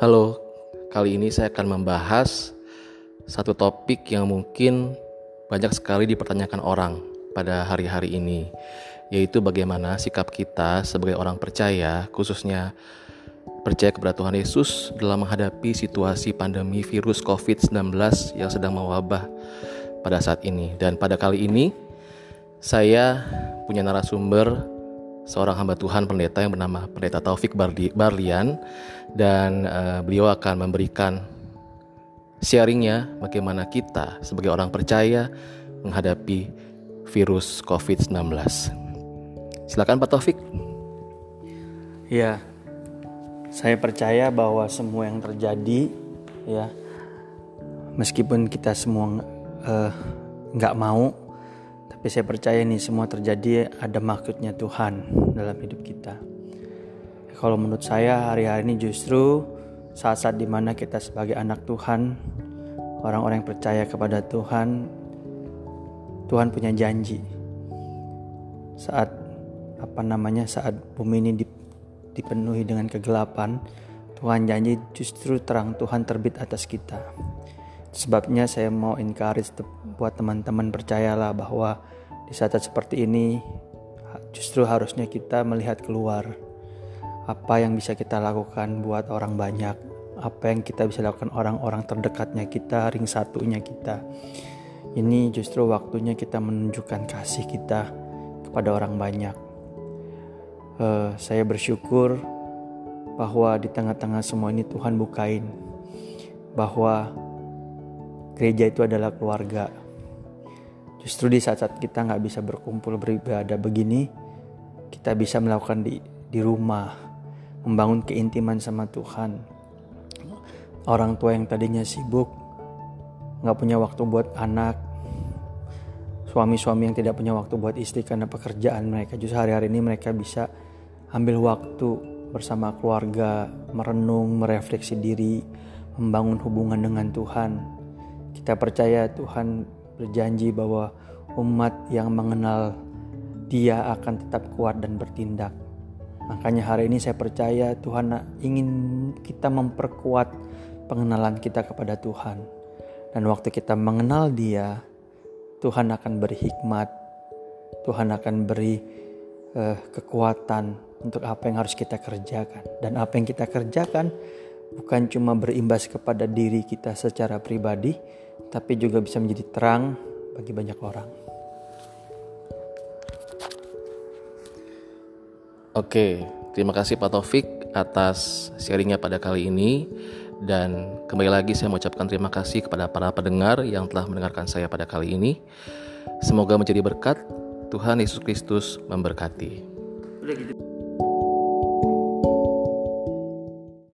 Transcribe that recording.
Halo, kali ini saya akan membahas satu topik yang mungkin banyak sekali dipertanyakan orang pada hari-hari ini, yaitu bagaimana sikap kita sebagai orang percaya, khususnya percaya kepada Tuhan Yesus dalam menghadapi situasi pandemi virus COVID-19 yang sedang mewabah pada saat ini. Dan pada kali ini, saya punya narasumber seorang hamba Tuhan pendeta yang bernama Pendeta Taufik Barlian dan uh, beliau akan memberikan sharingnya bagaimana kita sebagai orang percaya menghadapi virus COVID-19. Silakan Pak Taufik. Ya, saya percaya bahwa semua yang terjadi, ya, meskipun kita semua nggak uh, mau, tapi saya percaya nih semua terjadi ada maksudnya Tuhan dalam hidup kita. Kalau menurut saya hari-hari ini justru saat-saat di mana kita sebagai anak Tuhan, orang-orang yang percaya kepada Tuhan, Tuhan punya janji. Saat apa namanya saat bumi ini dipenuhi dengan kegelapan, Tuhan janji justru terang Tuhan terbit atas kita. Sebabnya saya mau encourage buat teman-teman percayalah bahwa di saat seperti ini justru harusnya kita melihat keluar apa yang bisa kita lakukan buat orang banyak apa yang kita bisa lakukan orang-orang terdekatnya kita ring satunya kita. Ini justru waktunya kita menunjukkan kasih kita kepada orang banyak. Uh, saya bersyukur bahwa di tengah-tengah semua ini Tuhan bukain bahwa gereja itu adalah keluarga Justru di saat-saat kita nggak bisa berkumpul beribadah begini, kita bisa melakukan di di rumah, membangun keintiman sama Tuhan. Orang tua yang tadinya sibuk, nggak punya waktu buat anak, suami-suami yang tidak punya waktu buat istri karena pekerjaan mereka, justru hari-hari ini mereka bisa ambil waktu bersama keluarga, merenung, merefleksi diri, membangun hubungan dengan Tuhan. Kita percaya Tuhan berjanji bahwa umat yang mengenal dia akan tetap kuat dan bertindak. Makanya hari ini saya percaya Tuhan ingin kita memperkuat pengenalan kita kepada Tuhan. Dan waktu kita mengenal dia, Tuhan akan beri hikmat, Tuhan akan beri uh, kekuatan untuk apa yang harus kita kerjakan. Dan apa yang kita kerjakan bukan cuma berimbas kepada diri kita secara pribadi, tapi juga bisa menjadi terang bagi banyak orang. Oke, terima kasih Pak Taufik atas sharingnya pada kali ini dan kembali lagi saya mengucapkan terima kasih kepada para pendengar yang telah mendengarkan saya pada kali ini. Semoga menjadi berkat. Tuhan Yesus Kristus memberkati. Udah gitu